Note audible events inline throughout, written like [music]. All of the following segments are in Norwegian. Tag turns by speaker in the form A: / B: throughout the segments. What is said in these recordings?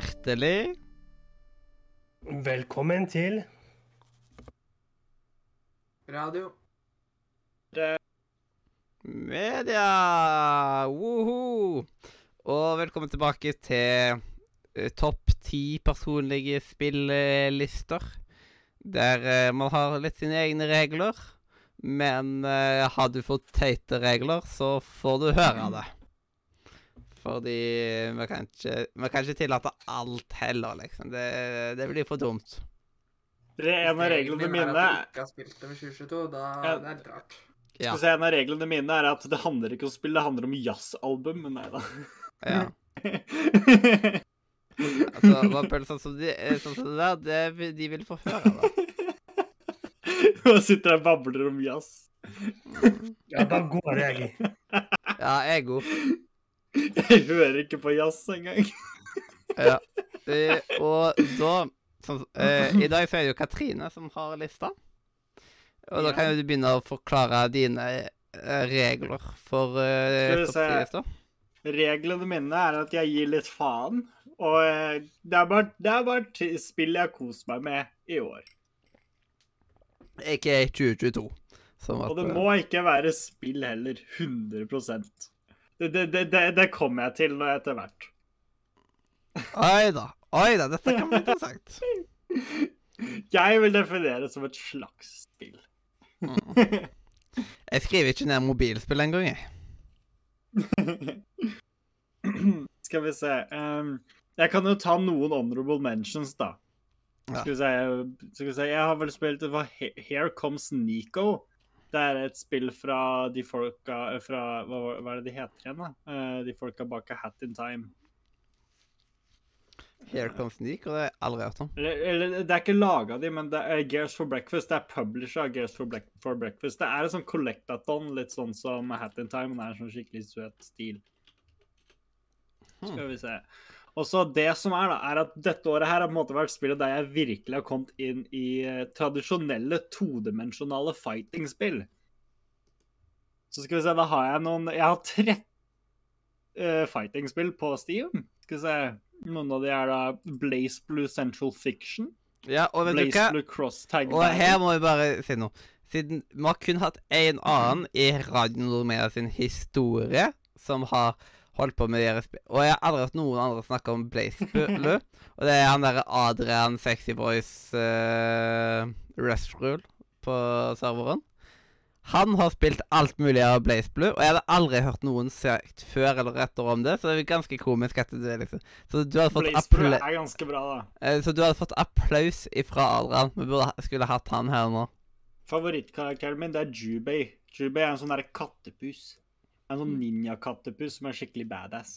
A: Hjertelig
B: Velkommen til
C: Radio.
A: media! Woho! Og velkommen tilbake til eh, topp ti personlige spilllister. Der eh, man har litt sine egne regler. Men eh, har du fått teite regler, så får du høre det. Fordi vi kan ikke, vi kan ikke tillate alt heller, liksom. Det, det blir for dumt.
D: Det er en av reglene mine
C: ikke har spilt det med 2022, da
D: Ja.
C: det er rart.
A: Ja.
D: Se, En av reglene mine er at det handler ikke om spill, det handler om jazzalbum. Men nei da.
A: ja. [laughs] Altså, hva pølser som, de, eh, sånn som det der, det, vil- de vil få høre da. [laughs]
D: Og sitter der og babler om jazz.
B: Ja, da går jeg.
A: Ja, jeg er god.
D: Jeg hører ikke på jazz engang.
A: Ja. Eh, og da sånn, eh, I dag så er det jo Katrine som har lista. Og da kan jo du begynne å forklare dine eh, regler for eh, ti-lista.
D: Reglene mine er at jeg gir litt faen. Og eh, det er bare, det er bare spill jeg har kost meg med i år.
A: Ikke 2022. Som at,
D: Og det må ikke være spill heller. 100 Det, det, det, det, kommer jeg til nå etter hvert.
A: Oi da. Oi da, dette kan bli interessant. [laughs]
D: Jeg vil definere det som et slags spill.
A: Mm. Jeg skriver ikke ned mobilspill engang, jeg. [laughs]
D: Skal vi se um, Jeg kan jo ta noen honorable mentions, da. Skal vi se, skal vi se Jeg har vel spilt Here Comes Nico. Det er et spill fra de folka fra, hva, hva er det de heter igjen, da? Eh, de folka bak A Hat in Time.
A: Here Comes Sneak, og det har jeg aldri hørt om.
D: Eller, eller det er ikke laga de, men det er Gears for Breakfast. Det er publisher av Gears for, Black, for Breakfast. Det er en sånn collectathon, litt sånn som A Hat in Time, men det er en sånn skikkelig søt stil. Skal vi se. Og så det som er, da, er at dette året her har på en måte vært spillet der jeg virkelig har kommet inn i eh, tradisjonelle todimensjonale fighting-spill. Så skal vi se, da har jeg noen Jeg har 13 uh, fighting-spill på Steam. Skal vi se. Noen av de er da Blaze Blue Central Fiction.
A: Ja, og vet du hva?
D: Blue Cross Tag
A: Og her må vi bare si noe. Siden vi har kun hatt én annen i Radio Nordmedia sin historie som har holdt på med deres. Og jeg har aldri hørt noen andre snakke om Blaze Blue. [laughs] og det er han derre Adrian Sexy Voice uh, Restrule på serveren. Han har spilt alt mulig av Blaze Blue, og jeg hadde aldri hørt noen sagt før eller etter om det, så det er ganske komisk at det liksom Så du hadde fått applaus
D: er ganske bra, da.
A: Eh, Så du hadde fått applaus ifra Adrian. Vi burde, ha- skulle hatt han her nå.
D: Favorittkarakteren min det er Jubei. Jubei er en sånn derre kattepus. En sånn ninja-kattepus som er skikkelig badass.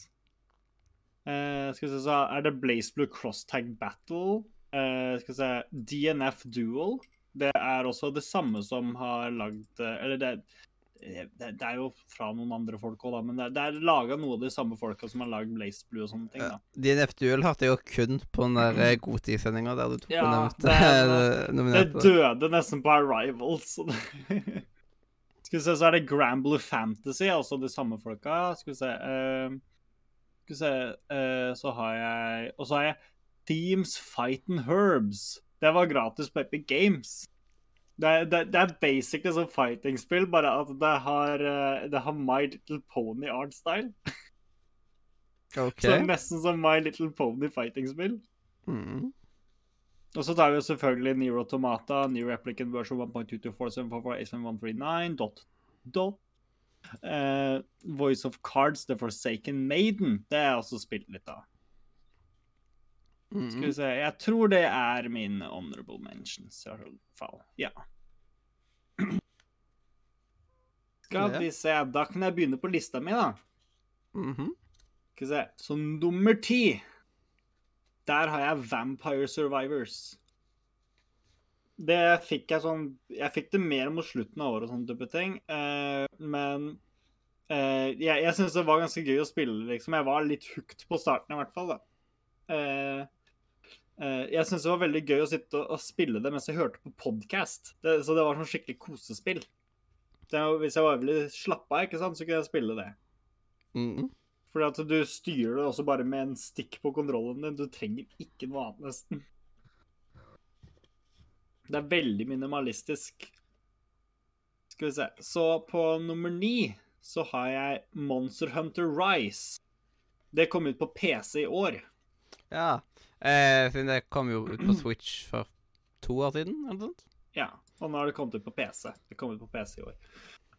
D: Uh, skal vi se, så er det Blaze Blue Crosstag Battle. Uh, skal vi se DNF Duel. Det er også det samme som har lagd eh, Eller det, det, det er jo fra noen andre folk òg, men det, det er laga noe av de samme folka som har lagd Blaze Blue og sånne ting. da.
A: DNF Duel hørte jeg jo kun på den der Godtid-sendinga der du tok
D: Ja,
A: nevnte
D: det [laughs]
A: det-
D: døde nesten på Arrival, det [laughs] Skal vi se, så er det Gramble Fantasy, altså de samme folka. Skal vi se uh, Skal vi se uh, Så har jeg Og så har jeg Themes Fight Herbs. Det var gratis på Epic Games. Det er, det, det er basically som fighting-spill, bare at det har, eh, det har My Little Pony art-style.
A: OK.
D: Så nesten som My Little Pony fighting-spill.
A: Mm.
D: Og så tar vi jo selvfølgelig Nero Automata, New Replicant version 1.224748139, dot, dot. Uh, Voice of Cards, The Forsaken Maiden. Det har jeg også spilt litt av. Skal vi
A: Mm.
D: se, jeg tror det er mine honorable mentions, i hvert fall. Ja. Skal vi se, da kan jeg begynne på lista mi, da.
A: Mhm.
D: Skal vi se, så nummer ti Der har jeg Vampire Survivors. Det fikk jeg sånn Jeg fikk det mer mot slutten av året og sånn type ting. Eh, men eh, jeg, jeg syns det var ganske gøy å spille, liksom. Jeg var litt hooked på starten, i hvert fall. da. Eh, eh, jeg syns det var veldig gøy å sitte og, og spille det mens jeg hørte på podkast. Så det var sånn skikkelig kosespill. Det, hvis jeg var veldig slappa, ikke sant, så kunne jeg spille det.
A: Mhm.
D: Fordi at du styrer det også bare med en stikk på kontrollen din. Du trenger ikke noe annet, nesten. Det er veldig minimalistisk. Skal vi se. Så på nummer ni så har jeg Monster Hunter Rise. Det kom ut på PC i år.
A: Ja. Eh, siden det kom jo ut på Switch for to år siden, eller noe sånt.
D: Ja, og nå har det kommet ut på PC. Det kom ut på PC i år.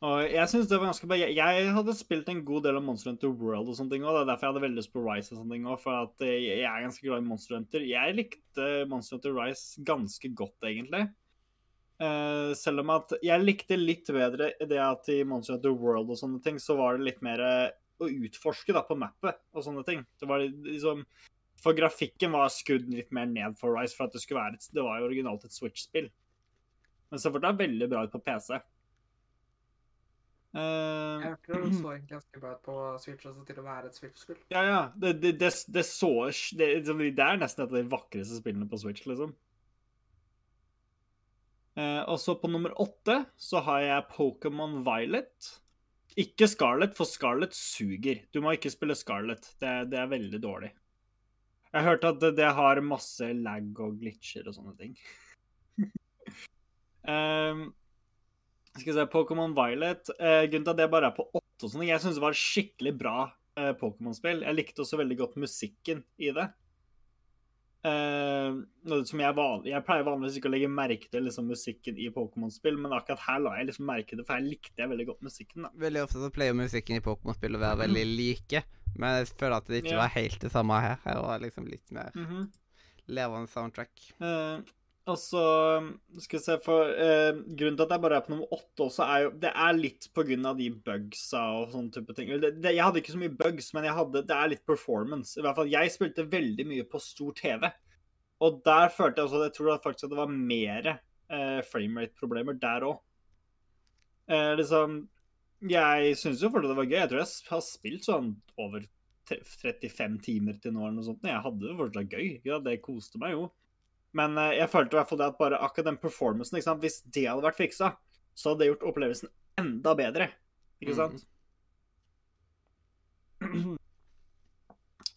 D: Og jeg synes det var ganske bra. Jeg, hadde spilt en god del av Monster Hunter World og sånne ting òg. Det er derfor jeg hadde veldig lyst på Rise og sånne ting òg. For at eh, jeg er ganske glad i Monster Hunter. Jeg likte Monster Hunter Rise ganske godt, egentlig. Uh, selv om at jeg likte litt bedre det at i Monster Hunter World og sånne ting, så var det litt mer eh, å utforske da på mappet og sånne ting. Det var liksom For grafikken var skudd litt mer ned for Rise, for at det skulle være et, Det var jo originalt et Switch-spill. Men så ble det veldig bra ut på PC. Eh,
C: Jeg hørte det [clears throat] så egentlig ganske bra ut på Switch også til å være et Switch-spill.
D: ja, ja. Det, det, det, det så det, det er nesten et av de vakreste spillene på Switch, liksom. Uh, og så på nummer åtte så har jeg Pokémon Violet. Ikke Scarlett, for Scarlett suger. Du må ikke spille Scarlett. Det, det er veldig dårlig. Jeg har hørt at det, det har masse lag og glitcher og sånne ting. um, [laughs] skal vi se, Pokémon Violet eh, Grunnen til at det bare er på åtte og sånn, jeg syns det var skikkelig bra eh, Pokémon-spill. Jeg likte også veldig godt musikken i det. Eh, som jeg, van, jeg pleier vanligvis ikke å legge merke til liksom, musikken i Pokémon-spill, men akkurat her la jeg liksom merke det, for her likte jeg veldig godt musikken. da.
A: Veldig ofte så pleier musikken i Pokémon-spill å være veldig like, men jeg føler at det ikke
D: yeah.
A: var helt det samme her. Her var liksom litt mer
D: Mhm.
A: levende soundtrack.
D: Eh, og så skal vi se for eh, Grunnen til at jeg bare er på nummer åtte også, er jo Det er litt på grunn av de bugsa og sånne type ting. Det, det, jeg hadde ikke så mye bugs, men hadde, det er litt performance. I hvert fall, Jeg spilte veldig mye på stor TV. Og der følte jeg også Jeg tror faktisk at det var mer eh, framerate-problemer der òg. Eh, liksom Jeg syns jo fortsatt det var gøy. Jeg tror jeg har spilt sånn over 35 timer til nå eller noe sånt. Jeg hadde det fortsatt gøy. Ja, det koste meg jo. Men eh, jeg følte i hvert fall det at bare akkurat den performancen ikke sant? Hvis det hadde vært fiksa, så hadde det gjort opplevelsen enda bedre. Ikke sant?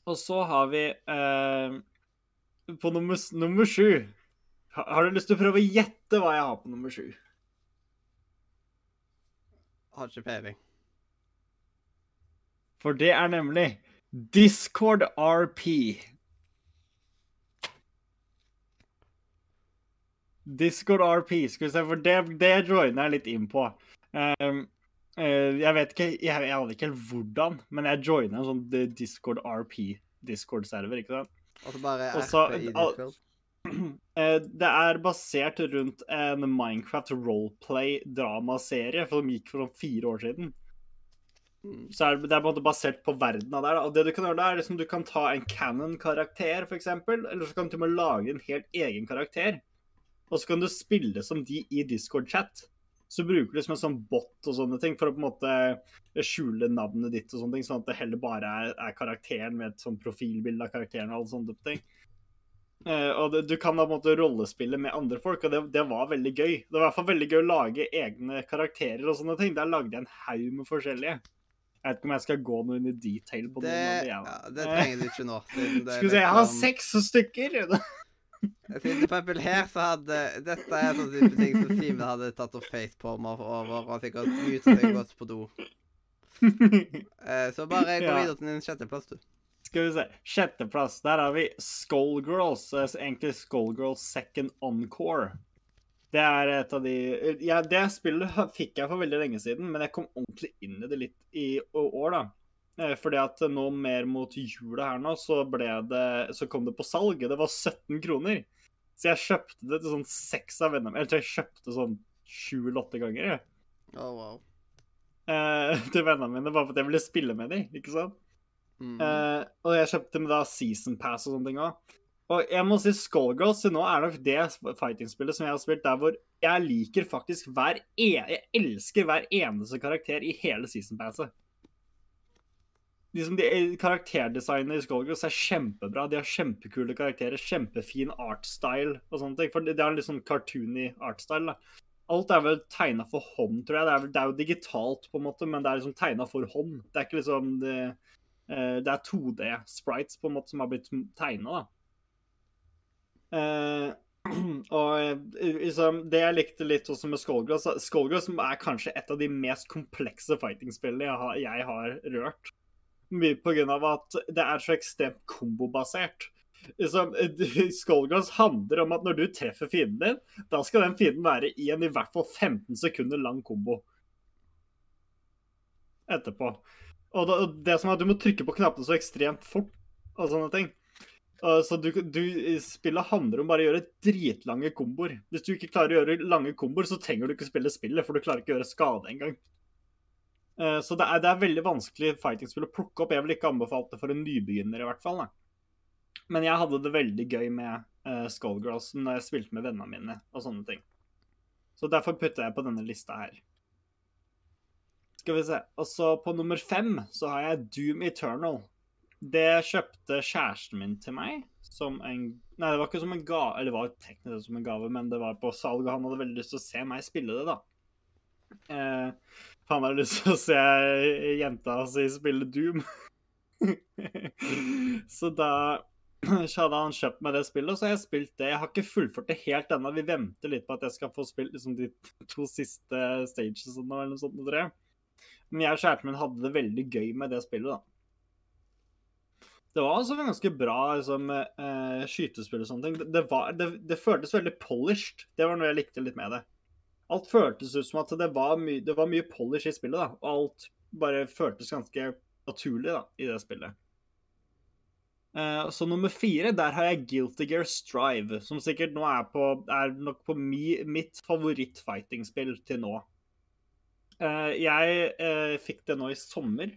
D: Og så har vi eh, På nummer, nummer sju ha- Har du lyst til å prøve å gjette hva jeg har på nummer sju?
A: Har ikke peiling.
D: For det er nemlig Discord RP. Discord RP, skal vi se, for det, det joiner jeg litt inn på. Um, uh, jeg vet ikke, jeg, jeg aner ikke helt hvordan, men jeg joiner en sånn Discord RP Discord-server, ikke sant?
A: Og så bare RP i Discord. [clears throat]
D: Eh, Det er basert rundt en Minecraft roleplay-dramaserie som gikk for sånn fire år siden.
A: Mm.
D: Så er det, det er på en måte basert på verdena der. Og det du kan gjøre da, er liksom du kan ta en canon-karakter, eksempel, eller så kan du lage en helt egen karakter. Og så kan du spille som de i Discord-chat. Så bruker du liksom en sånn bot og sånne ting for å på en måte skjule navnet ditt, og sånne ting, sånn at det heller bare er, er karakteren med et sånn profilbilde av karakteren og alle sånne ting. Uh, og det, du kan da på en måte rollespille med andre folk, og det, det var veldig gøy. Det var i hvert fall veldig gøy å lage egne karakterer og sånne ting. Der lagde jeg en haug med forskjellige. Jeg vet ikke om jeg skal gå noe inn i detail på
A: Det,
D: noen av de.
A: ja, det trenger du ikke nå.
D: Skal vi se, jeg har
A: liksom-
D: seks stykker!
A: For eksempel her så hadde Dette er sånn type ting som Simen hadde tatt opp facepalmer over og sikkert ut og gått på do. Eh, så bare gå [laughs] videre til din sjetteplass, du.
D: Skal vi se. Sjetteplass. Der har vi Skullgirls. eh, Egentlig Skullgirls Second Encore. Det er et av de ja, Det spillet fikk jeg for veldig lenge siden, men jeg kom ordentlig inn i det litt i år, da. Eh, Fordi at nå mer mot jula her nå, så det Så kom det på salg. Det var 17 kroner. Så jeg kjøpte det til sånn seks av vennene mine. Eller jeg kjøpte sånn sju eller åtte ganger. jeg.
A: Å, wow.
D: Eh, [laughs] til vennene mine, bare fordi jeg ville spille med dem, ikke sant?
A: Mm.
D: Eh, og jeg kjøpte med da Season Pass og sånne ting òg. Og jeg må si Skullgirls til nå er nok det fighting-spillet som jeg har spilt der hvor jeg liker faktisk hver e Jeg elsker hver eneste karakter i hele Season Passet. Liksom de, karakterdesignet i Skullgirls er kjempebra. De har kjempekule karakterer, kjempefin artstyle og sånne ting. For det er en litt sånn cartoony artstyle. da. Alt er vel tegna for hånd, tror jeg. Det er, vel, det er jo digitalt, på en måte, men det er liksom tegna for hånd. Det er ikke liksom det, eh, Det er 2D-sprites på en måte som har blitt tegna, da. Uh, [clears throat] og eh, liksom, det jeg likte litt også med Skullgirls Skullgirls er kanskje et av de mest komplekse fighting-spillene jeg, jeg har rørt. Mye av at det er så ekstremt kombobasert. Liksom, Skullgirls handler om at når du treffer fienden din, da skal den fienden være i en i hvert fall 15 sekunder lang kombo. Etterpå. Og det, det som er at du må trykke på knappene så ekstremt fort og sånne ting. Så du, du, spillet handler om bare å gjøre dritlange komboer. Hvis du ikke klarer å gjøre lange komboer, så trenger du ikke spille spillet, for du klarer ikke å gjøre skade engang. Uh, Så det er, det er veldig vanskelig fighting-spill å plukke opp. Jeg vil ikke anbefale det for en nybegynner, i hvert fall. Da. Men jeg hadde det veldig gøy med uh, Skullgirls når jeg spilte med vennene mine og sånne ting. Så derfor putta jeg på denne lista her. Skal vi se. Og så på nummer fem så har jeg Doom Eternal. Det kjøpte kjæresten min til meg som en Nei, det var ikke som en gave, eller det var teknisk som en gave, men det var på salg, og han hadde veldig lyst til å se meg spille det, da. Eh, han har lyst til å se jenta si spille Doom. så da så hadde han kjøpt meg det spillet, og så har jeg spilt det. Jeg har ikke fullført det helt ennå. Vi venter litt på at jeg skal få spilt liksom, de to siste stagesene eller noe sånt. Tror. Men jeg og kjæresten min hadde det veldig gøy med det spillet, da. Det var altså ganske bra liksom, eh, skytespill og sånne ting. Det, det, var, det, det føltes veldig polished. Det var noe jeg likte litt med det. Alt føltes ut som at det var, my, det var mye polish i spillet, da. Og alt bare føltes ganske naturlig da, i det spillet. Uh, så nummer fire, der har jeg Guilty Gear Strive, som sikkert nå er, på, er nok på mi, mitt favoritt-fighting-spill til nå. Uh, jeg uh, fikk det nå i sommer,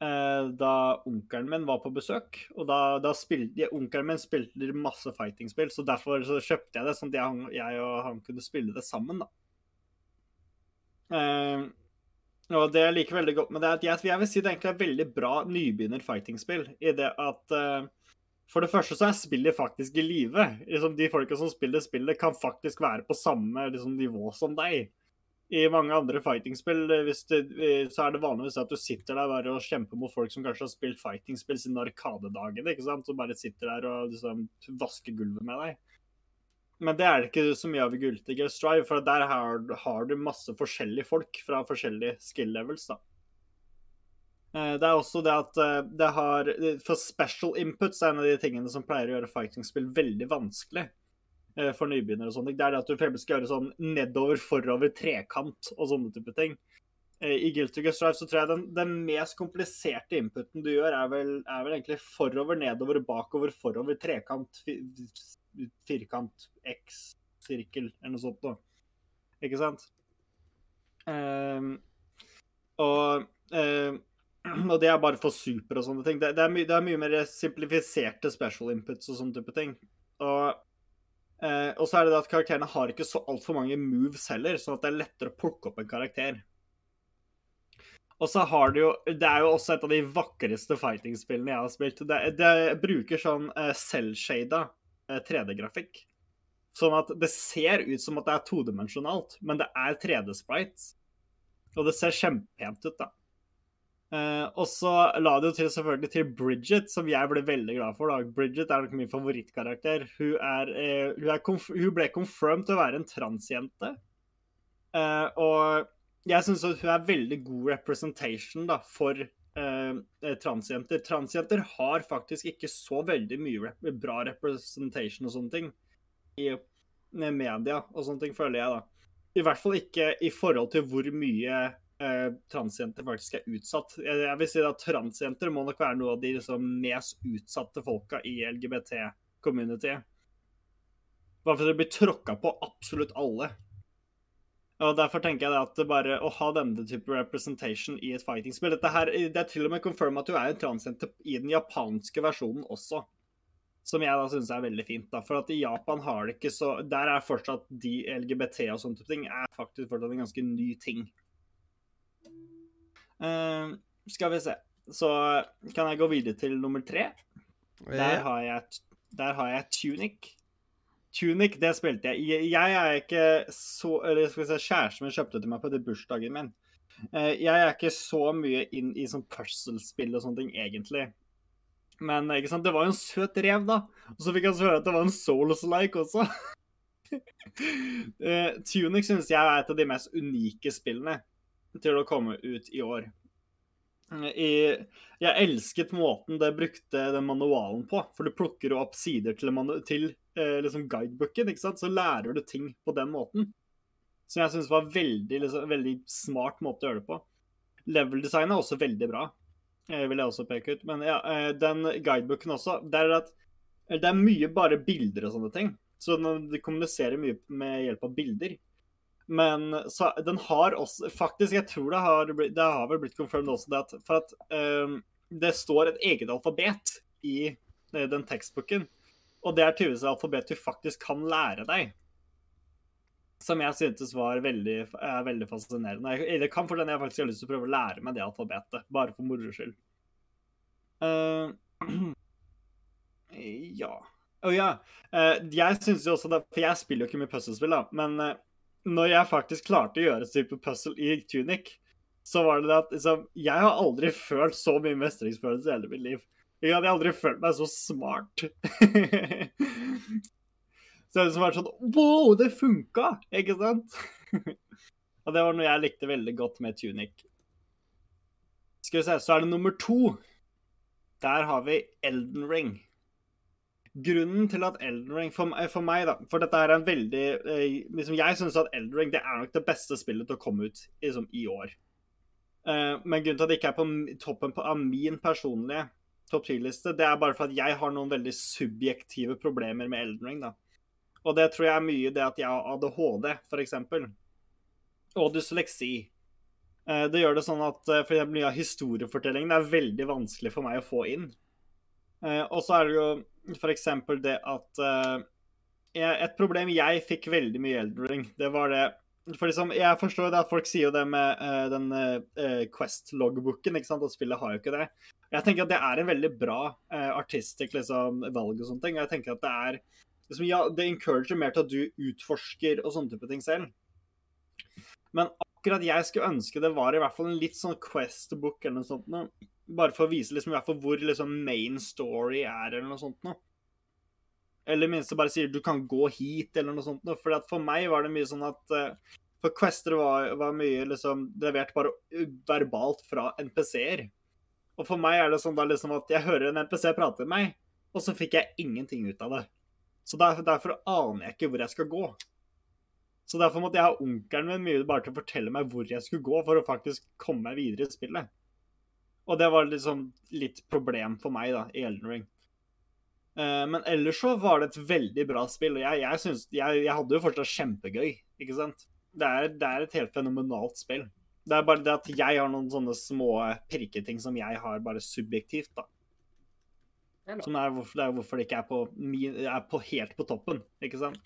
D: da onkelen min var på besøk. Og da, da spilte Onkelen min spilte masse fighting-spill, så derfor så kjøpte jeg det, sånn at jeg, jeg og han kunne spille det sammen, da. Eh, og det jeg liker veldig godt med det, er at jeg, jeg vil si det egentlig er veldig bra nybegynner-fighting-spill. I det at eh, For det første så er spillet faktisk i live. Liksom, de folka som spiller spillet, kan faktisk være på samme liksom, nivå som deg. I mange andre fighting-spill det, eh, så er det vanligvis at du sitter der bare og kjemper mot folk som kanskje har spilt fighting-spill siden arkadedagene, ikke sant? som bare sitter der og liksom vasker gulvet med deg. Men det er det ikke så mye av i Guilty Gear Strive, for der har, har du masse forskjellige folk fra forskjellige skill levels. da. Eh, Det er også det at eh, det har For special inputs er en av de tingene som pleier å gjøre fighting-spill veldig vanskelig eh, for nybegynnere. og sånne ting. Det er det at du for skal gjøre sånn nedover, forover, trekant og sånne type ting. Eh, I Guilty Gear Strive så tror jeg den, den mest kompliserte inputen du gjør, er vel, er vel egentlig forover, nedover, bakover, forover, trekant, firkant, X, sirkel, eller noe sånt noe. Ikke sant? Um, og, um, og det er bare for super og sånne ting. Det, det, er, my, det er mye mer simplifiserte special inputs og sånne type ting. Og, eh, og så er det det at karakterene har ikke så altfor mange moves heller, sånn at det er lettere å plukke opp en karakter. Og så har det jo Det er jo også et av de vakreste fighting-spillene jeg har spilt. Det, det bruker sånn eh, selvshada eh, 3D-grafikk. Sånn at det ser ut som at det er todimensjonalt, men det er 3D-sprites. Og det ser kjempepent ut, da. Eh, og så la det jo til selvfølgelig til Bridget, som jeg ble veldig glad for. da. Bridget er nok min favorittkarakter. Hun, er, uh, hun, er konf hun ble confirmed til å være en transjente. Uh, og jeg syns hun er veldig god representation da, for transjenter. Transjenter har faktisk ikke så veldig mye rep bra representation og sånne ting i media og sånne ting, føler jeg, da. I hvert fall ikke i forhold til hvor mye eh, transjenter faktisk er utsatt. Jeg, vil si at transjenter må nok være noe av de liksom, mest utsatte folka i LGBT-community. Bare fordi det blir tråkka på absolutt alle. Og Derfor tenker jeg at bare å ha denne type representation i et fighting-spill Det er til og med confirm at du er en transjente i den japanske versjonen også. Som jeg da syns er veldig fint. da, For at i Japan har det ikke så Der er fortsatt de LGBT og sånne type ting er faktisk fortsatt en ganske ny ting. Uh, skal vi se. Så kan jeg gå videre til nummer tre. Der har jeg, der har jeg Tunic. Tunic, det spilte jeg. Jeg er ikke så Eller skal vi se, kjæresten min kjøpte til meg på det bursdagen min. Eh, Jeg er ikke så mye inn i sånn puzzle-spill og sånne ting, egentlig. Men ikke sant, det var jo en søt rev, da. Og så fikk jeg høre at det var en Souls-like også. [laughs] Eh, Tunic syns jeg er et av de mest unike spillene til å komme ut i år. I, jeg elsket måten det brukte den manualen på, for du plukker jo opp sider til, til eh, liksom guidebooken, ikke sant? så lærer du ting på den måten. Som jeg syns var veldig, liksom, veldig smart måte å gjøre det på. Level-designet er også veldig bra, eh, vil jeg også peke ut. Men ja, eh, den guidebooken også, det er, at, det er mye bare bilder og sånne ting. Så de kommuniserer mye med hjelp av bilder. Men så, den har også Faktisk, jeg tror det har, blitt- det har vel blitt confirmed også, det at, for at um, det står et eget alfabet i eh, den tekstboken. Og det er tydeligvis et alfabet du faktisk kan lære deg. Som jeg syntes var veldig, er veldig fascinerende. Jeg, det kan for den jeg faktisk har lyst til å prøve å lære meg det alfabetet, bare for moro skyld. Uh, [clears throat] ja. Å ja. Uh, jeg syns jo også det For jeg spiller jo ikke mye puslespill, da. Men eh, når jeg faktisk klarte å gjøre et type puzzle i Tunic, så var det det at liksom, Jeg har aldri følt så mye mestringsfølelse i hele mitt liv. Jeg hadde aldri følt meg så smart. [laughs] så det som var sånn Wow, det funka! Ikke sant? [laughs] Og det var noe jeg likte veldig godt med Tunic. Skal vi se, så er det nummer to. Der har vi Elden Ring. Grunnen til at Elden Ring For, for meg, da For dette er en veldig eh, liksom Jeg syns at Elden Ring det er nok det beste spillet til å komme ut liksom, i år. Eh, men grunnen til at det ikke er på toppen på, av min personlige topp 10-liste, det er bare for at jeg har noen veldig subjektive problemer med Elden Ring. da. Og det tror jeg er mye det at jeg har ADHD, f.eks. Og dysleksi. Eh, Det gjør det sånn at eh, for mye av historiefortellingen er veldig vanskelig for meg å få inn. Eh, Og så er det jo f.eks. det at uh, Et problem jeg fikk veldig mye i det var det for liksom, Jeg forstår jo det at folk sier jo det med uh, den uh, Quest-loggbooken, ikke sant, og spillet har jo ikke det. Jeg tenker at det er en veldig bra uh, artistisk liksom, valg og sånne ting. Jeg tenker at det er liksom, Ja, det encourager mer til at du utforsker og sånne type ting selv. Men akkurat jeg skulle ønske det var i hvert fall en litt sånn Quest-book eller noe sånt noe. Bare for å vise liksom, i hvert fall hvor liksom, main story er, eller noe sånt noe. Eller i minste bare sier du kan gå hit, eller noe sånt noe. For for meg var det mye sånn at uh, For Quester var, var mye liksom levert bare verbalt fra NPC-er. Og for meg er det sånn da liksom at jeg hører en NPC prate med meg, og så fikk jeg ingenting ut av det. Så derfor, derfor aner jeg ikke hvor jeg skal gå. Så derfor måtte jeg ha onkelen min mye bare til å fortelle meg hvor jeg skulle gå for å faktisk komme meg videre i spillet. Og det var liksom litt problem for meg da, i Elden Ring. Eh, men ellers så var det et veldig bra spill, og jeg, jeg, synes, jeg, jeg hadde jo fortsatt kjempegøy. ikke sant? Det er, det er et helt fenomenalt spill. Det er bare det at jeg har noen sånne små prikketing som jeg har bare subjektivt, da. Som er hvorfor, det er hvorfor det ikke er på, er på helt på toppen, ikke sant?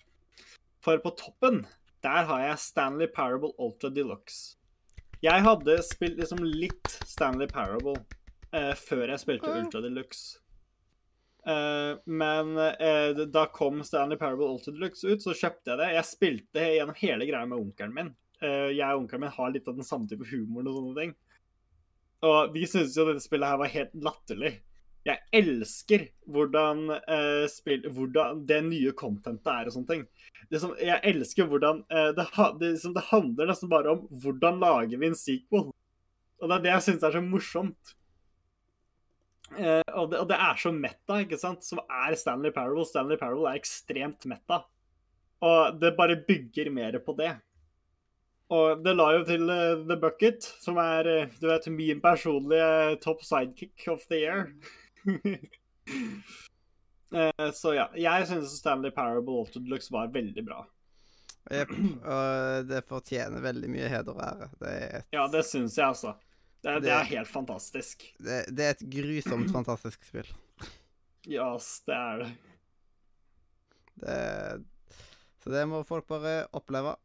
D: For på toppen, der har jeg Stanley Parable Ultra Deluxe. Jeg hadde spilt liksom litt Stanley Parable eh, før jeg spilte. Ultra Deluxe. Eh, men eh, da kom Stanley Parable Ultra Deluxe ut, så kjøpte jeg det. Jeg spilte gjennom hele greia med onkelen min. Eh, jeg og onkelen min har litt av den samme type humoren og sånne ting. Og vi syntes jo dette spillet her var helt latterlig. Jeg elsker hvordan, eh, spill, hvordan det nye contentet er og sånne ting. Som, jeg elsker hvordan eh, det, det, som det handler nesten bare om hvordan lager vi en sequel. Og det er det jeg syns er så morsomt. Eh, og, det, og det er så meta, ikke sant, som er Stanley Parable. Stanley Parable er ekstremt meta. Og det bare bygger mer på det. Og det la jo til uh, The Bucket, som er uh, du vet, min personlige top sidekick of the year. Eh, så ja, jeg synes Stanley Parable Ultra Deluxe var veldig bra.
A: Jepp. Og det fortjener veldig mye heder og ære. Det et,
D: Ja, det syns jeg, altså. Det, det
A: Det-
D: er helt fantastisk.
A: det, det er et grusomt fantastisk spill.
D: Ja, yes, det er det.
A: Det, så det må folk bare oppleve.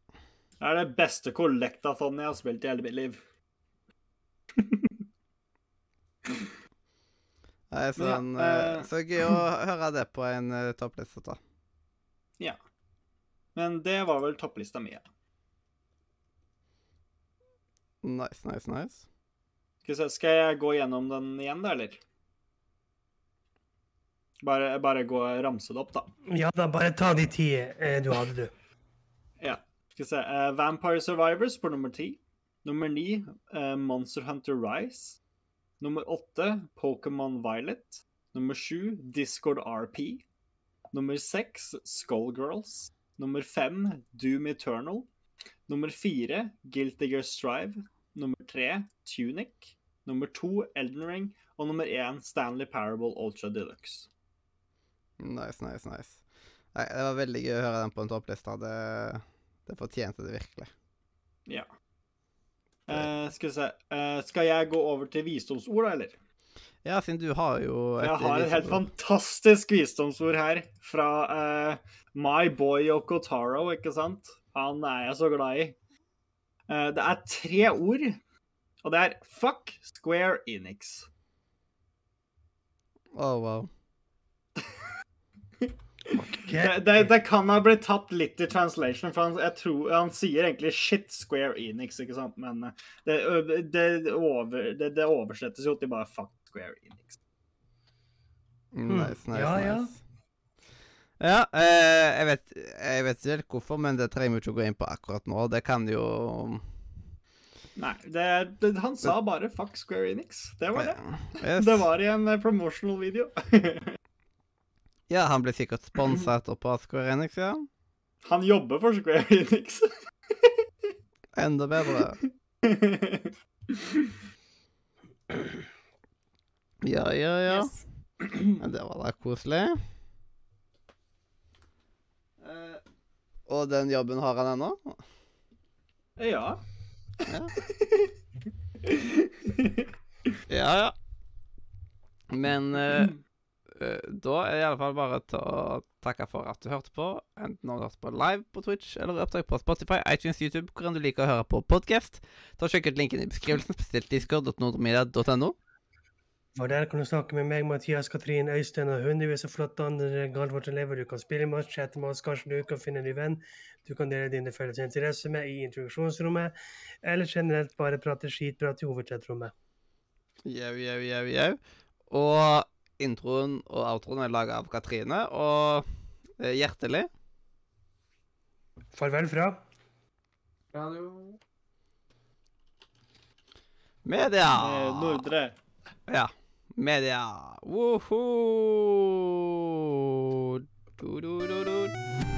D: Det er det beste collectathon jeg har spilt i hele mitt liv.
A: Nei,
D: Men ja,
A: sånn,
D: eh,
A: eh, så gøy å [clears throat] høre det på en uh, toppliste. da. Ja.
D: Men det var vel topplista mi. ja.
A: Nice, nice, nice.
D: Skal, se, skal jeg gå gjennom den igjen, da, eller? Bare, bare gå og ramse det opp, da.
B: Ja da, bare ta de ti eh, du hadde, du. [laughs]
D: Ja. Skal vi se. uh, Vampire Survivors på nummer ti. Nummer ni uh, Monster Hunter Rise. Nummer åtte Pokémon Violet. Nummer sju Discord RP. Nummer seks Skullgirls. Nummer fem Doom Eternal. Nummer fire Guilty Gear Strive. Nummer tre Tunic. Nummer to Elden Ring. Og nummer én Stanley Parable Ultra Deluxe.
A: Nice, nice, nice. Nei, det var veldig gøy å høre den på en toppliste. Det, det fortjente det virkelig.
D: Ja. Eh, skal vi se uh, Skal jeg gå over til visdomsord, da, eller?
A: Ja, siden du har jo et
D: Jeg har et helt fantastisk visdomsord her fra uh, My Boy Yokotaro, ikke sant? Han er jeg så glad i. Det er tre ord, og det er fuck Square Enix.
A: Oh, wow.
D: Det, det, det kan ha blitt tatt litt i translation, for han, jeg tror, han sier egentlig shit Square Enix, ikke sant? Men eh, det, det, over, det, det oversettes jo til bare fuck Square Enix.
A: Nice, nice,
B: Ja, ja.
A: nice. Ja, eh, jeg, vet, jeg vet ikke helt hvorfor, men det trenger vi ikke å gå inn på akkurat nå. Det kan jo
D: Nei, det, det, han sa bare fuck Square Enix. Det var det.
A: Yes.
D: Det var i en eh, promotional video. [laughs]
A: Ja, han blir sikkert sponsa etterpå av Square Enix, ja.
D: Han jobber for Square Enix. [laughs]
A: Enda bedre. Ja, ja, ja.
D: Yes.
A: Men det var da koselig. Eh, og den jobben har han ennå?
D: Ja.
A: Ja. Ja, ja. Men eh, eh, da er det i alle fall bare til å takke for at du hørte på. Enten om du hørte på live på Twitch eller opptak på Spotify, iTunes, YouTube, hvor enn du liker å høre på podkast. Ta Sjekk ut linken i beskrivelsen, spesielt discord.nordmedia.no.
B: For der kan du snakke med meg, Mathias, Katrin, Øystein og hundrevis av flotte andre galvortselever. Du kan spille med oss, chatte med oss, kanskje du kan finne en ny venn du kan dele dine felles interesser med i introduksjonsrommet, eller generelt bare prate skitprat i hovedchatrommet.
A: Jau, jau, jau, jau. Og introen og outroen er laga av Katrine, og eh, hjertelig
B: Farvel fra
C: Radio
A: Media!
D: Nordre.
A: Ja. Media. Woho! Du, du, du, du.